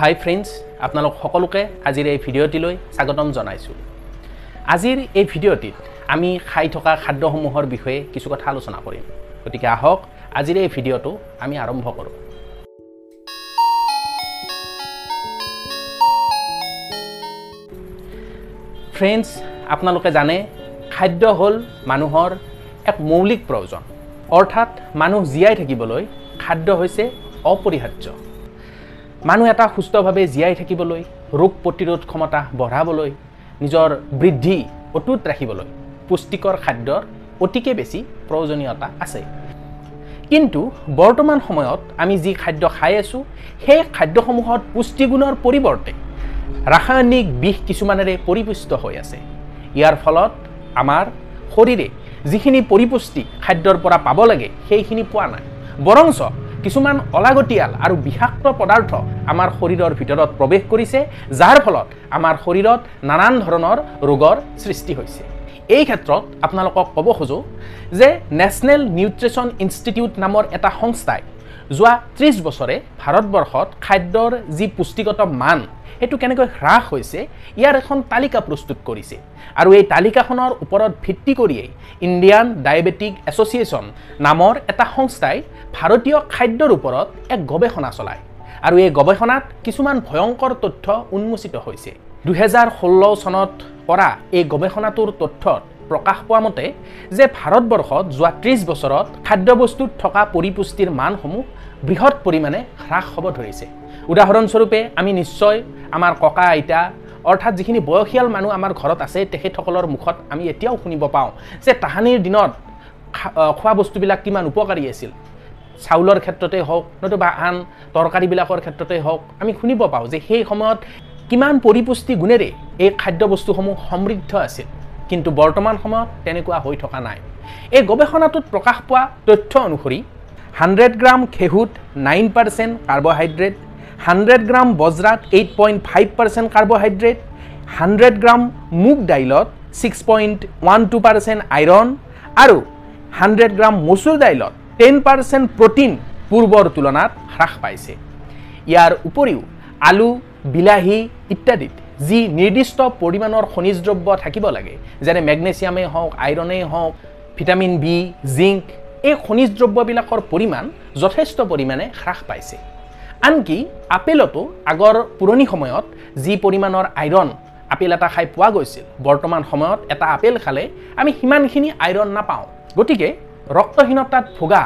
হাই friends আপোনালোক সকলোকে আজিৰ এই ভিডিঅ'টিলৈ স্বাগতম জনাইছোঁ। আজিৰ এই ভিডিঅ'টিত আমি খাই থকা খাদ্যসমূহৰ বিষয়ে কিছু কথা আলোচনা কৰিম। গতিকে আহক আজিৰ এই ভিডিঅ'টো আমি আৰম্ভ কৰোঁ। ফ্ৰেণ্ডছ আপোনালোকে জানে খাদ্য হ'ল মানুহৰ এক মৌলিক প্ৰয়োজন। অৰ্থাৎ মানুহ জীয়াই থাকিবলৈ খাদ্য হৈছে অপৰিহাৰ্য। মানুহ এটা সুস্থভাৱে জীয়াই থাকিবলৈ ৰোগ প্ৰতিৰোধ ক্ষমতা বঢ়াবলৈ নিজৰ বৃদ্ধি অটুট ৰাখিবলৈ পুষ্টিকৰ খাদ্যৰ অতিকে বেছি প্ৰয়োজনীয়তা আছে। কিন্তু বৰ্তমান সময়ত আমি যি খাদ্য খাই আছোঁ সেই খাদ্যসমূহত পুষ্টিগুণৰ পৰিৱৰ্তে ৰাসায়নিক বিষ কিছুমানেৰে পৰিপুষ্ট হৈ আছে। ইয়াৰ ফলত আমাৰ শৰীৰে যিখিনি পৰিপুষ্টি খাদ্যৰ পৰা পাব লাগে সেইখিনি পোৱা নাই। বৰঞ্চ কিছুমান অলাগতিয়াল আৰু বিষাক্ত পদাৰ্থ আমাৰ শৰীৰৰ ভিতৰত প্ৰৱেশ কৰিছে যাৰ ফলত আমাৰ শৰীৰত নানান ধৰণৰ ৰোগৰ সৃষ্টি হৈছে। এই ক্ষেত্ৰত আপোনালোকক ক'ব খোজোঁ যে নেশ্যনেল নিউট্ৰিশ্যন ইনষ্টিটিউট নামৰ এটা সংস্থাই যোৱা ত্ৰিছ বছৰে ভাৰতবৰ্ষত খাদ্যৰ যি পুষ্টিগত মান সেইটো কেনেকৈ হ্ৰাস হৈছে ইয়াৰ এখন তালিকা প্ৰস্তুত কৰিছে। আৰু এই তালিকাখনৰ ওপৰত ভিত্তি কৰিয়েই ইণ্ডিয়ান ডায়েবেটিক এছ'চিয়েশ্যন নামৰ এটা সংস্থাই ভাৰতীয় খাদ্যৰ ওপৰত এক গৱেষণা চলায়। আৰু এই গৱেষণাত কিছুমান ভয়ংকৰ তথ্য উন্মোচিত হৈছে। দুহেজাৰ ষোল্ল চনত কৰা এই গৱেষণাটোৰ তথ্যত প্ৰকাশ পোৱা মতে যে ভাৰতবৰ্ষত যোৱা ত্ৰিছ বছৰত খাদ্যবস্তুত থকা পৰিপুষ্টিৰ মানসমূহ বৃহৎ পৰিমাণে হ্ৰাস হ'ব ধৰিছে। উদাহৰণস্বৰূপে আমি নিশ্চয় আমাৰ ককা আইতা অৰ্থাৎ যিখিনি বয়সীয়াল মানুহ আমাৰ ঘৰত আছে তেখেতসকলৰ মুখত আমি এতিয়াও শুনিব পাওঁ যে তাহানিৰ দিনত খোৱা বস্তুবিলাক কিমান উপকাৰী আছিল। চাউলৰ ক্ষেত্ৰতে হওক নতুবা আন তৰকাৰীবিলাকৰ ক্ষেত্ৰতে হওক আমি শুনিব পাওঁ যে সেই সময়ত কিমান পৰিপুষ্টি গুণেৰে এই খাদ্যবস্তুসমূহ সমৃদ্ধ আছিল। কিন্তু বৰ্তমান সময়ত তেনেকুৱা হৈ থকা নাই। এই গৱেষণাটোত প্ৰকাশ পোৱা তথ্য অনুসৰি hundred gram ঘেঁহুত nine percent carbohydrate hundred gram বজ্ৰাত eight point five percent carbohydrate hundred gram মুগ দাইলত six point one two percent iron আৰু হাণ্ড্ৰেড গ্ৰাম মচুৰ দাইলত টেন পাৰ্চেণ্ট প্ৰ'টিন পূৰ্বৰ তুলনাত হ্ৰাস পাইছে। ইয়াৰ উপৰিও আলু বিলাহী ইত্যাদিত যি নিৰ্দিষ্ট পৰিমাণৰ খনিজ দ্ৰব্য থাকিব লাগে যেনে মেগনেছিয়ামেই হওক আইৰণেই হওক ভিটামিন বি জিংক এই খনিজ দ্ৰব্যবিলাকৰ পৰিমাণ যথেষ্ট পৰিমাণে হ্ৰাস পাইছে। আনকি আপেলতো আগৰ পুৰণি সময়ত যি পৰিমাণৰ আইৰণ আপেল এটা খাই পোৱা গৈছিল বৰ্তমান সময়ত এটা আপেল খালে আমি সিমানখিনি আইৰণ নাপাওঁ। গতিকে ৰক্তহীনতাত ভোগা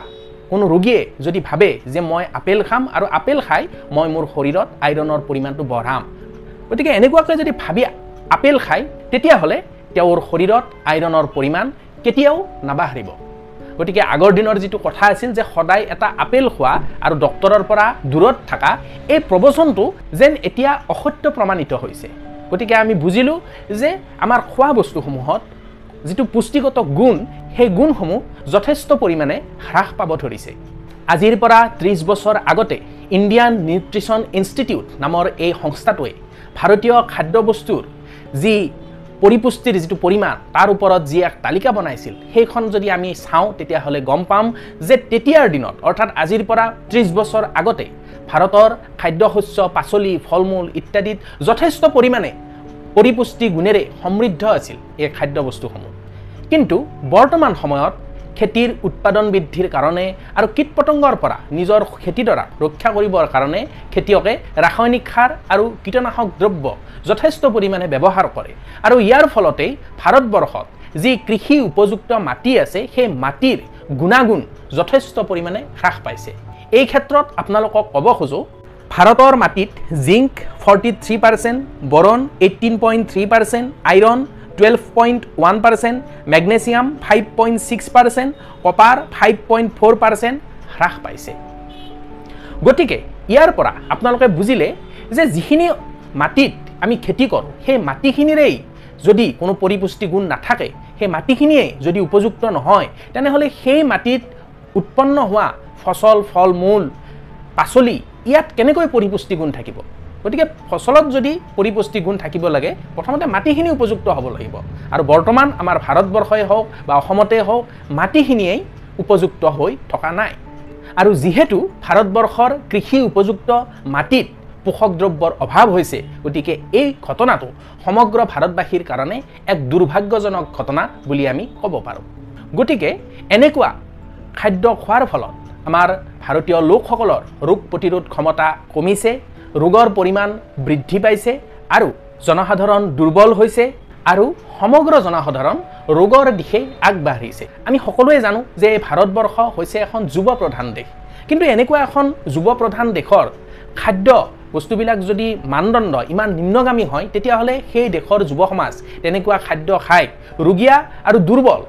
কোনো ৰোগীয়ে যদি ভাবে যে মই আপেল খাম আৰু আপেল খাই মই মোৰ শৰীৰত আইৰণৰ পৰিমাণটো বঢ়াম। গতিকে এনেকুৱাকৈ যদি ভাবি আপেল খায় তেতিয়াহ'লে তেওঁৰ শৰীৰত আইৰণৰ পৰিমাণ কেতিয়াও নাবাঢ়িব। গতিকে আগৰ দিনৰ যিটো কথা আছিল যে সদায় এটা আপেল খোৱা আৰু ডক্তৰৰ পৰা দূৰত থকা এই প্ৰবচনটো যেন এতিয়া অসত্য প্ৰমাণিত হৈছে। গতিকে আমি বুজিলোঁ যে আমাৰ খোৱা বস্তুসমূহত যিটো পুষ্টিগত গুণ সেই গুণসমূহ যথেষ্ট পৰিমাণে হ্ৰাস পাব ধৰিছে। আজিৰ পৰা ত্ৰিছ বছৰ আগতে ইণ্ডিয়ান নিউট্ৰিশ্যন ইনষ্টিটিউট নামৰ এই সংস্থাটোৱে ভাৰতীয় খাদ্যবস্তুৰ যি পৰিপুষ্টিৰ যিটো পৰিমাণ তাৰ ওপৰত যি এক তালিকা বনাইছিল সেইখন যদি আমি চাওঁ তেতিয়াহ'লে গম পাম যে তেতিয়াৰ দিনত অৰ্থাৎ আজিৰ পৰা ত্ৰিছ বছৰ আগতে ভাৰতৰ খাদ্যশস্য পাচলি ফল মূল ইত্যাদিত যথেষ্ট পৰিমাণে পৰিপুষ্টি গুণেৰে সমৃদ্ধ আছিল এই খাদ্যবস্তুসমূহ। কিন্তু বৰ্তমান সময়ত খেতিৰ উৎপাদন বৃদ্ধিৰ কাৰণে আৰু কীট পতংগৰ পৰা নিজৰ খেতিডৰা ৰক্ষা কৰিবৰ কাৰণে খেতিয়কে ৰাসায়নিক সাৰ আৰু কীটনাশক দ্ৰব্য যথেষ্ট পৰিমাণে ব্যৱহাৰ কৰে। আৰু ইয়াৰ ফলতেই ভাৰতবৰ্ষত যি কৃষি উপযুক্ত মাটি আছে সেই মাটিৰ গুণাগুণ যথেষ্ট পৰিমাণে হ্ৰাস পাইছে। এই ক্ষেত্ৰত আপোনালোকক ক'ব খোজোঁ ভাৰতৰ মাটিত zinc forty three percent boron eighteen point three percent iron twelve point one percent magnesium five point six percent copper five point four percent হ্ৰাস পাইছে। গতিকে ইয়াৰ পৰা আপোনালোকে বুজিলে যে যিখিনি মাটিত আমি খেতি কৰোঁ সেই মাটিখিনিৰেই যদি কোনো পৰিপুষ্টি গুণ নাথাকে সেই মাটিখিনিয়ে যদি উপযুক্ত নহয় তেনেহ'লে সেই মাটিত উৎপন্ন হোৱা ফচল ফল মূল পাচলি ইয়াত কেনেকৈ পৰিপুষ্টি গুণ থাকিব? গতিকে ফচলত যদি পৰিপুষ্টি গুণ থাকিব লাগে প্ৰথমতে মাটিখিনি উপযুক্ত হ'ব লাগিব। আৰু বৰ্তমান আমাৰ ভাৰতবৰ্ষই হওক বা অসমতে হওক মাটিখিনিয়েই উপযুক্ত হৈ থকা নাই। আৰু যিহেতু ভাৰতবৰ্ষৰ কৃষি উপযুক্ত মাটিত পোষক দ্ৰব্যৰ অভাৱ হৈছে গতিকে এই ঘটনাটো সমগ্ৰ ভাৰতবাসীৰ কাৰণে এক দুৰ্ভাগ্যজনক ঘটনা বুলি আমি ক'ব পাৰোঁ। গতিকে এনেকুৱা খাদ্য খোৱাৰ ফলত আমাৰ ভাৰতীয় লোকসকলৰ ৰোগ প্ৰতিৰোধ ক্ষমতা কমিছে ৰোগৰ পৰিমাণ বৃদ্ধি পাইছে আৰু জনসাধাৰণ দুৰ্বল হৈছে আৰু সমগ্ৰ জনসাধাৰণ ৰোগৰ দিশে আগবাঢ়িছে। আমি সকলোৱে জানো যে ভাৰতবৰ্ষ হৈছে এখন যুৱ প্ৰধান দেশ। কিন্তু এনেকুৱা এখন যুৱ প্ৰধান দেশৰ খাদ্য বস্তুবিলাক যদি মানদণ্ড ইমান নিম্নগামী হয় তেতিয়াহ'লে সেই দেশৰ যুৱ সমাজ তেনেকুৱা খাদ্য খাই ৰোগীয়া আৰু দুৰ্বল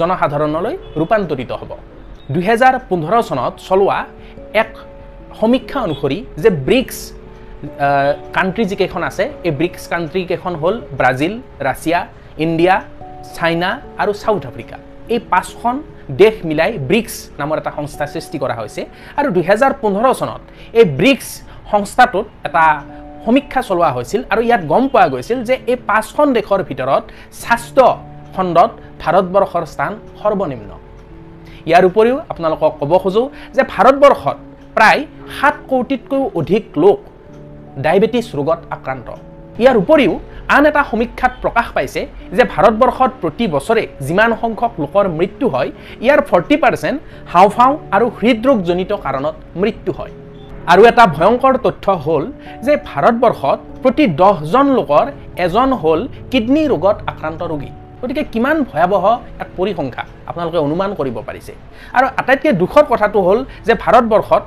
জনসাধাৰণলৈ ৰূপান্তৰিত হ'ব। দুহেজাৰ পোন্ধৰ চনত চলোৱা এক সমীক্ষা অনুসৰি যে ব্ৰিক্স কাণ্ট্ৰি যিকেইখন আছে এই ব্ৰিক্স কাণ্ট্ৰিকেইখন হ'ল ব্ৰাজিল ৰাছিয়া ইণ্ডিয়া চাইনা আৰু চাউথ আফ্ৰিকা। এই পাঁচখন দেশ মিলাই ব্ৰিক্স নামৰ এটা সংস্থা সৃষ্টি কৰা হৈছে আৰু দুহেজাৰ পোন্ধৰ চনত এই ব্ৰিক্স সংস্থাটোত এটা সমীক্ষা চলোৱা হৈছিল আৰু ইয়াত গম পোৱা গৈছিল যে এই পাঁচখন দেশৰ ভিতৰত স্বাস্থ্য খণ্ডত ভাৰতবৰ্ষৰ স্থান সৰ্বনিম্ন। ইয়াৰ উপৰিও আপোনালোকক ক'ব খোজোঁ যে ভাৰতবৰ্ষত প্ৰায় সাত কোটিতকৈও অধিক লোক ডায়েবেটিছ ৰোগত আক্ৰান্ত। ইয়াৰ উপৰিও আন এটা সমীক্ষাত প্ৰকাশ পাইছে যে ভাৰতবৰ্ষত প্ৰতি বছৰে যিমান সংখ্যক লোকৰ মৃত্যু হয় ইয়াৰ ফৰ্টি পাৰ্চেণ্ট হাওঁফাওঁ আৰু হৃদৰোগজনিত কাৰণত মৃত্যু হয়। আৰু এটা ভয়ংকৰ তথ্য হ'ল যে ভাৰতবৰ্ষত প্ৰতি দহজন লোকৰ এজন হ'ল কিডনী ৰোগত আক্ৰান্ত ৰোগী। গতিকে কিমান ভয়াৱহ এক পৰিসংখ্যা আপোনালোকে অনুমান কৰিব পাৰিছে। আৰু আটাইতকৈ দুখৰ কথাটো হ'ল যে ভাৰতবৰ্ষত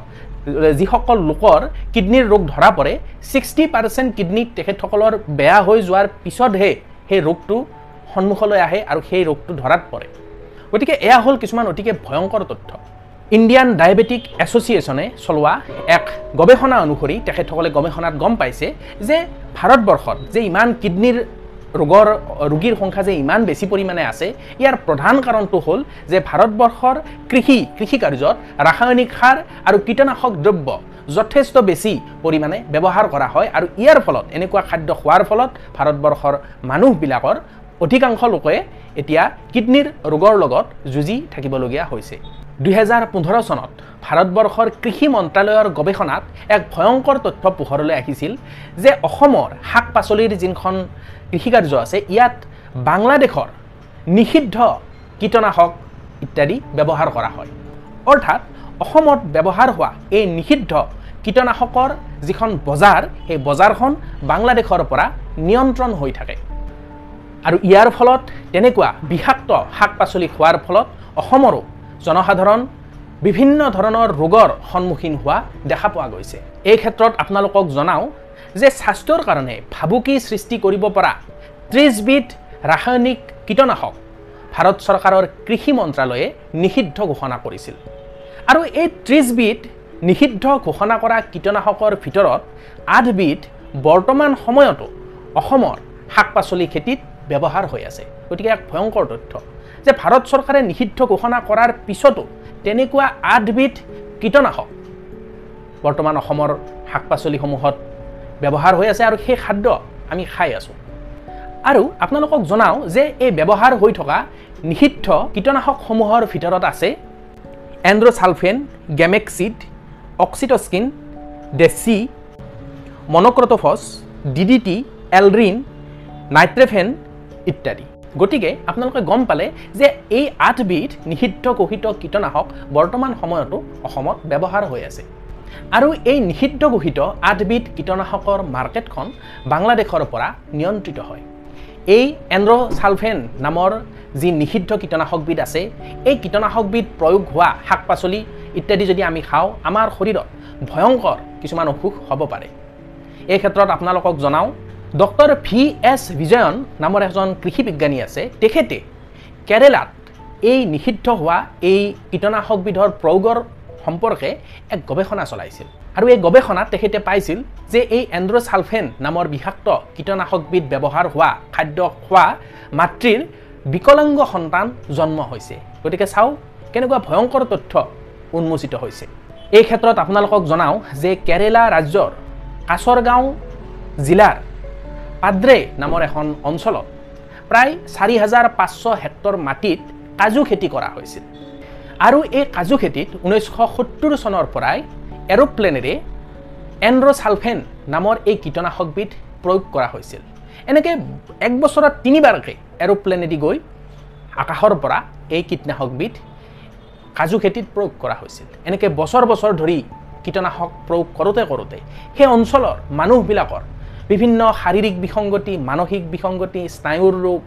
যিসকল লোকৰ কিডনীৰ ৰোগ ধৰা পৰে ছিক্সটি পাৰ্চেণ্ট কিডনী তেখেতসকলৰ বেয়া হৈ যোৱাৰ পিছতহে সেই ৰোগটো সন্মুখলৈ আহে আৰু সেই ৰোগটো ধৰাত পৰে। গতিকে এয়া হ'ল কিছুমান অতিকে ভয়ংকৰ তথ্য। ইণ্ডিয়ান ডায়েবেটিক এছ'চিয়েশ্যনে চলোৱা এক গৱেষণা অনুসৰি তেখেতসকলে গৱেষণাত গম পাইছে যে ভাৰতবৰ্ষত যে ইমান কিডনীৰ ৰোগৰ ৰোগীৰ সংখ্যা যে ইমান বেছি পৰিমাণে আছে ইয়াৰ প্ৰধান কাৰণটো হ'ল যে ভাৰতবৰ্ষৰ কৃষি কৃষি কাৰ্যত ৰাসায়নিক সাৰ আৰু কীটনাশক দ্ৰব্য যথেষ্ট বেছি পৰিমাণে ব্যৱহাৰ কৰা হয় আৰু ইয়াৰ ফলত এনেকুৱা খাদ্য খোৱাৰ ফলত ভাৰতবৰ্ষৰ মানুহবিলাকৰ অধিকাংশ লোকে এতিয়া কিডনীৰ ৰোগৰ লগত যুঁজি থাকিবলগীয়া হৈছে। দুহেজাৰ পোন্ধৰ চনত ভাৰতবৰ্ষৰ কৃষি মন্ত্ৰালয়ৰ গৱেষণাত এক ভয়ংকৰ তথ্য পোহৰলৈ আহিছিল যে অসমৰ শাক পাচলিৰ যিখন কৃষিকাৰ্য আছে ইয়াত বাংলাদেশৰ নিষিদ্ধ কীটনাশক ইত্যাদি ব্যৱহাৰ কৰা হয়। অৰ্থাৎ অসমত ব্যৱহাৰ হোৱা এই নিষিদ্ধ কীটনাশকৰ যিখন বজাৰ সেই বজাৰখন বাংলাদেশৰ পৰা নিয়ন্ত্ৰণ হৈ থাকে। আৰু ইয়াৰ ফলত তেনেকুৱা বিষাক্ত শাক পাচলি খোৱাৰ ফলত অসমৰো জনসাধাৰণ বিভিন্ন ধৰণৰ ৰোগৰ সন্মুখীন হোৱা দেখা পোৱা গৈছে। এই ক্ষেত্ৰত আপোনালোকক জনাওঁ যে স্বাস্থ্যৰ কাৰণে ভাবুকি সৃষ্টি কৰিব পৰা ত্ৰিছবিধ ৰাসায়নিক কীটনাশক ভাৰত চৰকাৰৰ কৃষি মন্ত্ৰালয়ে নিষিদ্ধ ঘোষণা কৰিছিল। আৰু এই ত্ৰিছবিধ নিষিদ্ধ ঘোষণা কৰা কীটনাশকৰ ভিতৰত আঠবিধ বৰ্তমান সময়তো অসমৰ শাক পাচলি খেতিত ব্যৱহাৰ হৈ আছে। গতিকে এক ভয়ংকৰ তথ্য যে ভাৰত চৰকাৰে নিষিদ্ধ ঘোষণা কৰাৰ পিছতো তেনেকুৱা আঠবিধ কীটনাশক বৰ্তমান অসমৰ শাক পাচলিসমূহত ব্যৱহাৰ হৈ আছে আৰু সেই খাদ্য আমি খাই আছোঁ। আৰু আপোনালোকক জনাওঁ যে এই ব্যৱহাৰ হৈ থকা নিষিদ্ধ কীটনাশকসমূহৰ ভিতৰত আছে এণ্ড্ৰ'চালফেন গেমেক্সিড অক্সিটস্কিন ডেচি monocrotophos D D T aldrin nitrofen ইত্যাদি। গতিকে আপোনালোকে গম পালে যে এই আঠবিধ নিষিদ্ধ ঘোষিত কীটনাশক বৰ্তমান সময়তো অসমত ব্যৱহাৰ হৈ আছে। আৰু এই নিষিদ্ধ ঘোষিত আঠবিধ কীটনাশকৰ মাৰ্কেটখন বাংলাদেশৰ পৰা নিয়ন্ত্ৰিত হয়। এই এণ্ড্ৰ'চালফেন নামৰ যি নিষিদ্ধ কীটনাশকবিধ আছে এই কীটনাশকবিধ প্ৰয়োগ হোৱা শাক পাচলি ইত্যাদি যদি আমি খাওঁ আমাৰ শৰীৰত ভয়ংকৰ কিছুমান অসুখ হ'ব পাৰে। এই ক্ষেত্ৰত আপোনালোকক জনাওঁ ডক্টৰ ভি এছ বিজয়ন নামৰ এজন কৃষি বিজ্ঞানী আছে। তেখেতে কেৰেলাত এই নিষিদ্ধ হোৱা এই কীটনাশকবিধৰ প্ৰয়োগৰ সম্পৰ্কে এক গৱেষণা চলাইছিল। আৰু এই গৱেষণাত তেখেতে পাইছিল যে এই এণ্ড্ৰ'চালফেন নামৰ বিষাক্ত কীটনাশকবিধ ব্যৱহাৰ হোৱা খাদ্য খোৱা মাতৃৰ বিকলাংগ সন্তান জন্ম হৈছে। গতিকে চাওক কেনেকুৱা ভয়ংকৰ তথ্য উন্মোচিত হৈছে। এই ক্ষেত্ৰত আপোনালোকক জনাওঁ যে কেৰেলা ৰাজ্যৰ কাছৰগাঁও জিলাৰ পাদ্ৰে নামৰ এখন অঞ্চলত প্ৰায় চাৰি হাজাৰ পাঁচশ হেক্টৰ মাটিত কাজু খেতি কৰা হৈছিল। আৰু এই কাজু খেতিত ঊনৈছশ সত্তৰ চনৰ পৰাই এৰোপ্লেনেৰে এণ্ড্ৰ'চালফেন নামৰ এই কীটনাশকবিধ প্ৰয়োগ কৰা হৈছিল। এনেকৈ এক বছৰত তিনিবাৰকৈ এৰোপ্লেনেদি গৈ আকাশৰ পৰা এই কীটনাশকবিধ কাজু খেতিত প্ৰয়োগ কৰা হৈছিল। এনেকৈ বছৰ বছৰ ধৰি কীটনাশক প্ৰয়োগ কৰোঁতে কৰোঁতে সেই অঞ্চলৰ মানুহবিলাকৰ বিভিন্ন শাৰীৰিক বিসংগতি মানসিক বিসংগতি স্নায়ুৰ ৰোগ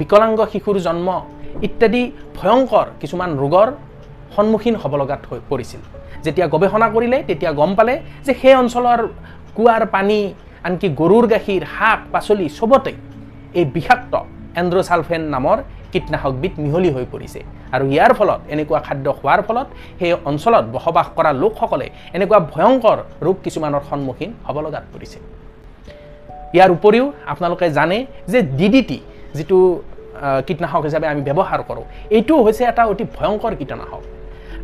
বিকলাংগ শিশুৰ জন্ম ইত্যাদি ভয়ংকৰ কিছুমান ৰোগৰ সন্মুখীন হ'ব লগাত হৈ পৰিছিল। যেতিয়া গৱেষণা কৰিলে তেতিয়া গম পালে যে সেই অঞ্চলৰ কুঁৱাৰ পানী আনকি গৰুৰ গাখীৰ শাক পাচলি চবতে এই বিষাক্ত এণ্ড্ৰচালফেন নামৰ কীটনাশকবিধ মিহলি হৈ পৰিছে। আৰু ইয়াৰ ফলত এনেকুৱা খাদ্য খোৱাৰ ফলত সেই অঞ্চলত বসবাস কৰা লোকসকলে এনেকুৱা ভয়ংকৰ ৰোগ কিছুমানৰ সন্মুখীন হ'ব লগাত পৰিছে। ইয়াৰ উপৰিও আপোনালোকে জানে যে ডি ডি টি যিটো কীটনাশক হিচাপে আমি ব্যৱহাৰ কৰোঁ এইটো হৈছে এটা অতি ভয়ংকৰ কীটনাশক।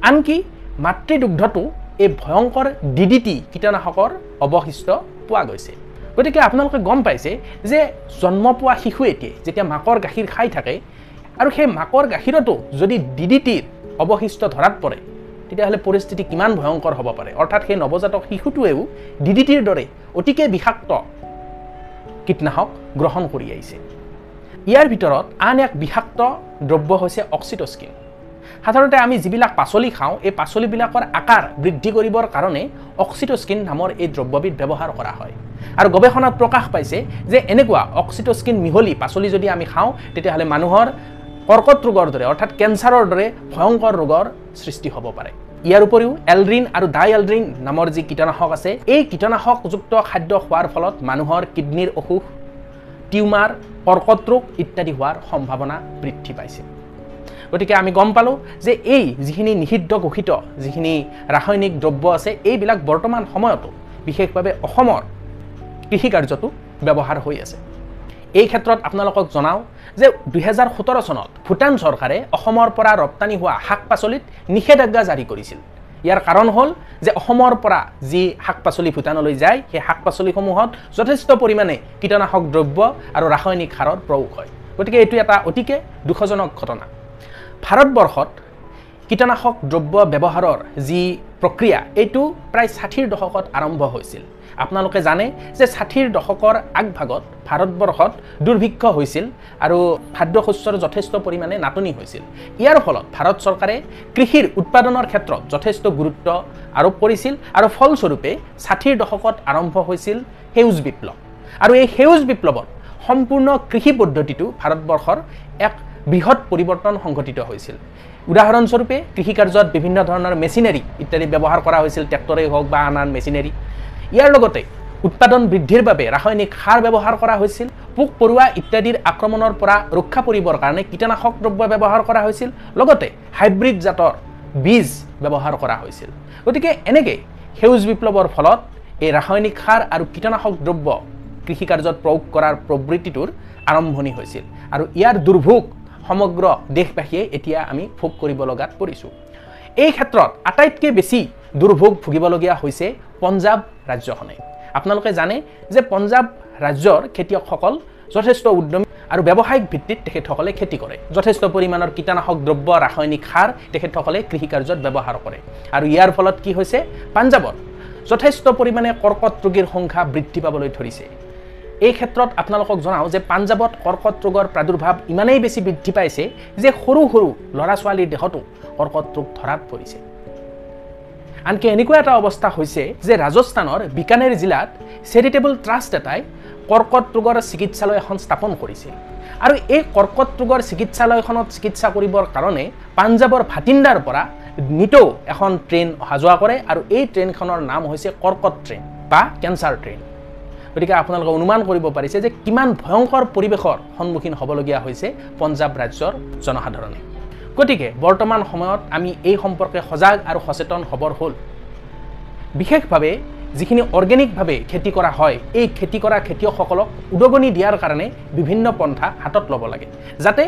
আনকি মাতৃদুগ্ধটো এই ভয়ংকৰ ডি ডি টি কীটনাশকৰ অৱশিষ্ট পোৱা গৈছে। গতিকে আপোনালোকে গম পাইছে যে জন্ম পোৱা শিশু এটিয়ে যেতিয়া মাকৰ গাখীৰ খাই থাকে আৰু সেই মাকৰ গাখীৰতো যদি ডি ডি টিৰ অৱশিষ্ট ধৰাত পৰে তেতিয়াহ'লে পৰিস্থিতি কিমান ভয়ংকৰ হ'ব পাৰে। অৰ্থাৎ সেই নৱজাতক শিশুটোৱেও ডি ডি টিৰ দৰে অতিকে বিষাক্ত কীটনাশক গ্ৰহণ কৰি আহিছে। ইয়াৰ ভিতৰত আন এক বিষাক্ত দ্ৰব্য হৈছে অক্সিটস্কিন সাধাৰণতে আমি যিবিলাক পাচলি খাওঁ এই পাচলিবিলাকৰ আকাৰ বৃদ্ধি কৰিবৰ কাৰণে অক্সিটস্কিন নামৰ এই দ্ৰব্যবিধ ব্যৱহাৰ কৰা হয়। আৰু গৱেষণাত প্ৰকাশ পাইছে যে এনেকুৱা অক্সিটস্কিন মিহলি পাচলি যদি আমি খাওঁ তেতিয়াহ'লে মানুহৰ কৰ্কট ৰোগৰ দৰে অৰ্থাৎ কেঞ্চাৰৰ দৰে ভয়ংকৰ ৰোগৰ সৃষ্টি হ'ব পাৰে। ইয়াৰ উপৰিও এলড্ৰিন আৰু ডাই এলড্ৰিন নামৰ যি কীটনাশক আছে এই কীটনাশকযুক্ত খাদ্য খোৱাৰ ফলত মানুহৰ কিডনীৰ অসুখ টিউমাৰ কৰ্কট ৰোগ ইত্যাদি হোৱাৰ সম্ভাৱনা বৃদ্ধি পাইছে। গতিকে আমি গম পালোঁ যে এই যিখিনি নিষিদ্ধ ঘোষিত যিখিনি ৰাসায়নিক দ্ৰব্য আছে এইবিলাক বৰ্তমান সময়তো বিশেষভাৱে অসমৰ কৃষিকাৰ্যতো ব্যৱহাৰ হৈ আছে। এই ক্ষেত্ৰত আপোনালোকক জনাওঁ যে দুহেজাৰ সোতৰ চনত ভূটান চৰকাৰে অসমৰ পৰা ৰপ্তানি হোৱা শাক পাচলিত নিষেধাজ্ঞা জাৰি কৰিছিল। ইয়াৰ কাৰণ হ'ল যে অসমৰ পৰা যি শাক পাচলি ভূটানলৈ যায় সেই শাক পাচলিসমূহত যথেষ্ট পৰিমাণে কীটনাশক দ্ৰব্য আৰু ৰাসায়নিক সাৰৰ প্ৰয়োগ হয়। গতিকে এইটো এটা অতিকে দুখজনক ঘটনা। ভাৰতবৰ্ষত কীটনাশক দ্ৰব্য ব্যৱহাৰৰ যি প্ৰক্ৰিয়া এইটো প্ৰায় ষাঠিৰ দশকত আৰম্ভ হৈছিল। আপোনালোকে জানে যে ষাঠিৰ দশকৰ আগভাগত ভাৰতবৰ্ষত দুৰ্ভিক্ষ হৈছিল আৰু খাদ্যশস্যৰ যথেষ্ট পৰিমাণে নাটনি হৈছিল। ইয়াৰ ফলত ভাৰত চৰকাৰে কৃষিৰ উৎপাদনৰ ক্ষেত্ৰত যথেষ্ট গুৰুত্ব আৰোপ কৰিছিল আৰু ফলস্বৰূপে ষাঠিৰ দশকত আৰম্ভ হৈছিল সেউজ বিপ্লৱ। আৰু এই সেউজ বিপ্লৱত সম্পূৰ্ণ কৃষি পদ্ধতিটো ভাৰতবৰ্ষৰ এক বৃহৎ পৰিৱৰ্তন সংঘটিত হৈছিল। উদাহৰণস্বৰূপে কৃষিকাৰ্যত বিভিন্ন ধৰণৰ মেচিনাৰী ইত্যাদি ব্যৱহাৰ কৰা হৈছিল। ট্ৰেক্টৰেই হওক বা আন আন মেচিনাৰী। ইয়াৰ লগতে উৎপাদন বৃদ্ধিৰ বাবে ৰাসায়নিক সাৰ ব্যৱহাৰ কৰা হৈছিল পোক পৰুৱা ইত্যাদিৰ আক্ৰমণৰ পৰা ৰক্ষা পৰিবৰ কাৰণে কীটনাশক দ্ৰব্য ব্যৱহাৰ কৰা হৈছিল লগতে হাইব্ৰিড জাতৰ বীজ ব্যৱহাৰ কৰা হৈছিল। গতিকে এনেকৈ সেউজ বিপ্লৱৰ ফলত এই ৰাসায়নিক সাৰ আৰু কীটনাশক দ্ৰব্য কৃষিকাৰ্যত প্ৰয়োগ কৰাৰ প্ৰবৃত্তিটোৰ আৰম্ভণি হৈছিল আৰু ইয়াৰ দুৰ্ভোগ সমগ্ৰ দেশবাসীয়ে এতিয়া আমি ভোগ কৰিব লগাত পৰিছোঁ। এই ক্ষেত্ৰত আটাইতকৈ বেছি দুৰ্ভোগ ভুগিবলগীয়া হৈছে পঞ্জাৱ ৰাজ্যখনে আপোনালোকে জানে যে পঞ্জাৱ ৰাজ্যৰ খেতিয়কসকল যথেষ্ট উদ্যমী আৰু ব্যৱসায়িক ভিত্তিত তেখেতসকলে খেতি কৰে। যথেষ্ট পৰিমাণৰ কীটনাশক দ্ৰব্য ৰাসায়নিক সাৰ তেখেতসকলে কৃষিকাৰ্যত ব্যৱহাৰ কৰে। আৰু ইয়াৰ ফলত কি হৈছে? পাঞ্জাৱত যথেষ্ট পৰিমাণে কৰ্কট ৰোগীৰ সংখ্যা বৃদ্ধি পাবলৈ ধৰিছে। এই ক্ষেত্ৰত আপোনালোকক জনাওঁ যে পাঞ্জাৱত কৰ্কট ৰোগৰ প্ৰাদুৰ্ভাৱ ইমানেই বেছি বৃদ্ধি পাইছে যে সৰু সৰু ল'ৰা ছোৱালীৰ দেহতো কৰ্কট ৰোগ ধৰাত পৰিছে। আনকি এনেকুৱা এটা অৱস্থা হৈছে যে ৰাজস্থানৰ বিকানেৰ জিলাত চেৰিটেবল ট্ৰাষ্ট এটাই কৰ্কট ৰোগৰ চিকিৎসালয় এখন স্থাপন কৰিছিল। আৰু এই কৰ্কট ৰোগৰ চিকিৎসালয়খনত চিকিৎসা কৰিবৰ কাৰণে পাঞ্জাৱৰ ভাটিন্দাৰ পৰা নিতৌ এখন ট্ৰেইন অহা যোৱা কৰে আৰু এই ট্ৰেইনখনৰ নাম হৈছে কৰ্কট ট্ৰেইন বা কেঞ্চাৰ ট্ৰেইন। গতিকে আপোনালোকে অনুমান কৰিব পাৰিছে যে কিমান ভয়ংকৰ পৰিৱেশৰ সন্মুখীন হ'বলগীয়া হৈছে পঞ্জাৱ ৰাজ্যৰ জনসাধাৰণে। গতিকে বৰ্তমান সময়ত আমি এই সম্পৰ্কে সজাগ আৰু সচেতন হ'বৰ হ'ল। বিশেষভাৱে যিখিনি অৰ্গেনিকভাৱে খেতি কৰা হয় এই খেতি কৰা খেতিয়কসকলক উদগনি দিয়াৰ কাৰণে বিভিন্ন পন্থা হাতত ল'ব লাগে যাতে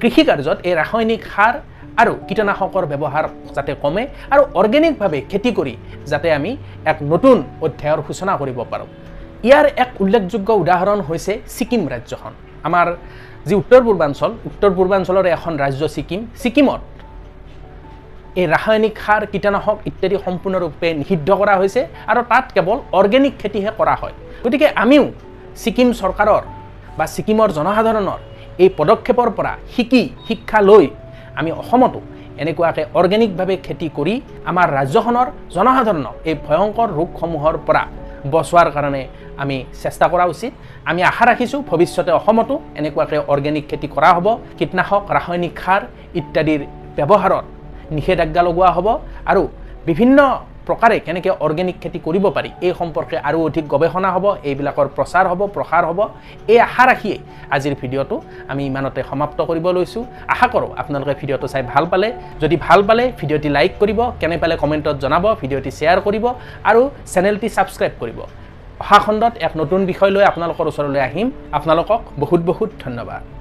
কৃষিকাৰ্যত এই ৰাসায়নিক সাৰ আৰু কীটনাশকৰ ব্যৱহাৰ যাতে কমে আৰু অৰ্গেনিকভাৱে খেতি কৰি যাতে আমি এক নতুন অধ্যায়ৰ সূচনা কৰিব পাৰোঁ। ইয়াৰ এক উল্লেখযোগ্য উদাহৰণ হৈছে ছিকিম ৰাজ্যখন। আমাৰ যি উত্তৰ পূৰ্বাঞ্চল উত্তৰ পূৰ্বাঞ্চলৰ এখন ৰাজ্য ছিকিম ছিকিমত এই ৰাসায়নিক সাৰ কীটনাশক ইত্যাদি সম্পূৰ্ণৰূপে নিষিদ্ধ কৰা হৈছে আৰু তাত কেৱল অৰ্গেনিক খেতিহে কৰা হয়। গতিকে আমিও ছিকিম চৰকাৰৰ বা ছিকিমৰ জনসাধাৰণৰ এই পদক্ষেপৰ পৰা শিকি শিক্ষা লৈ আমি অসমতো এনেকুৱাকৈ অৰ্গেনিকভাৱে খেতি কৰি আমাৰ ৰাজ্যখনৰ জনসাধাৰণক এই ভয়ংকৰ ৰোগসমূহৰ পৰা বচোৱাৰ কাৰণে আমি চেষ্টা কৰা উচিত। আমি আশা ৰাখিছোঁ ভৱিষ্যতে অসমতো এনেকুৱাকৈ অৰ্গেনিক খেতি কৰা হ'ব কীটনাশক ৰাসায়নিক সাৰ ইত্যাদিৰ ব্যৱহাৰত নিষেধাজ্ঞা লগোৱা হ'ব আৰু বিভিন্ন প্ৰকাৰে কেনেকৈ অৰ্গেনিক খেতি কৰিব পাৰি এই সম্পৰ্কে আৰু অধিক গৱেষণা হ'ব এইবিলাকৰ প্ৰচাৰ হ'ব প্ৰসাৰ হ'ব। এই আশা ৰাখিয়েই আজিৰ ভিডিঅ'টো আমি ইমানতে সমাপ্ত কৰিব লৈছোঁ। আশা কৰোঁ আপোনালোকে ভিডিঅ'টো চাই ভাল পালে। যদি ভাল পালে ভিডিঅ'টি লাইক কৰিব কেনে পালে কমেণ্টত জনাব ভিডিঅ'টি শ্বেয়াৰ কৰিব আৰু চেনেলটি ছাবস্ক্ৰাইব কৰিব। অহা খণ্ডত এক নতুন বিষয় লৈ আপোনালোকৰ ওচৰলৈ আহিম। আপোনালোকক বহুত বহুত ধন্যবাদ।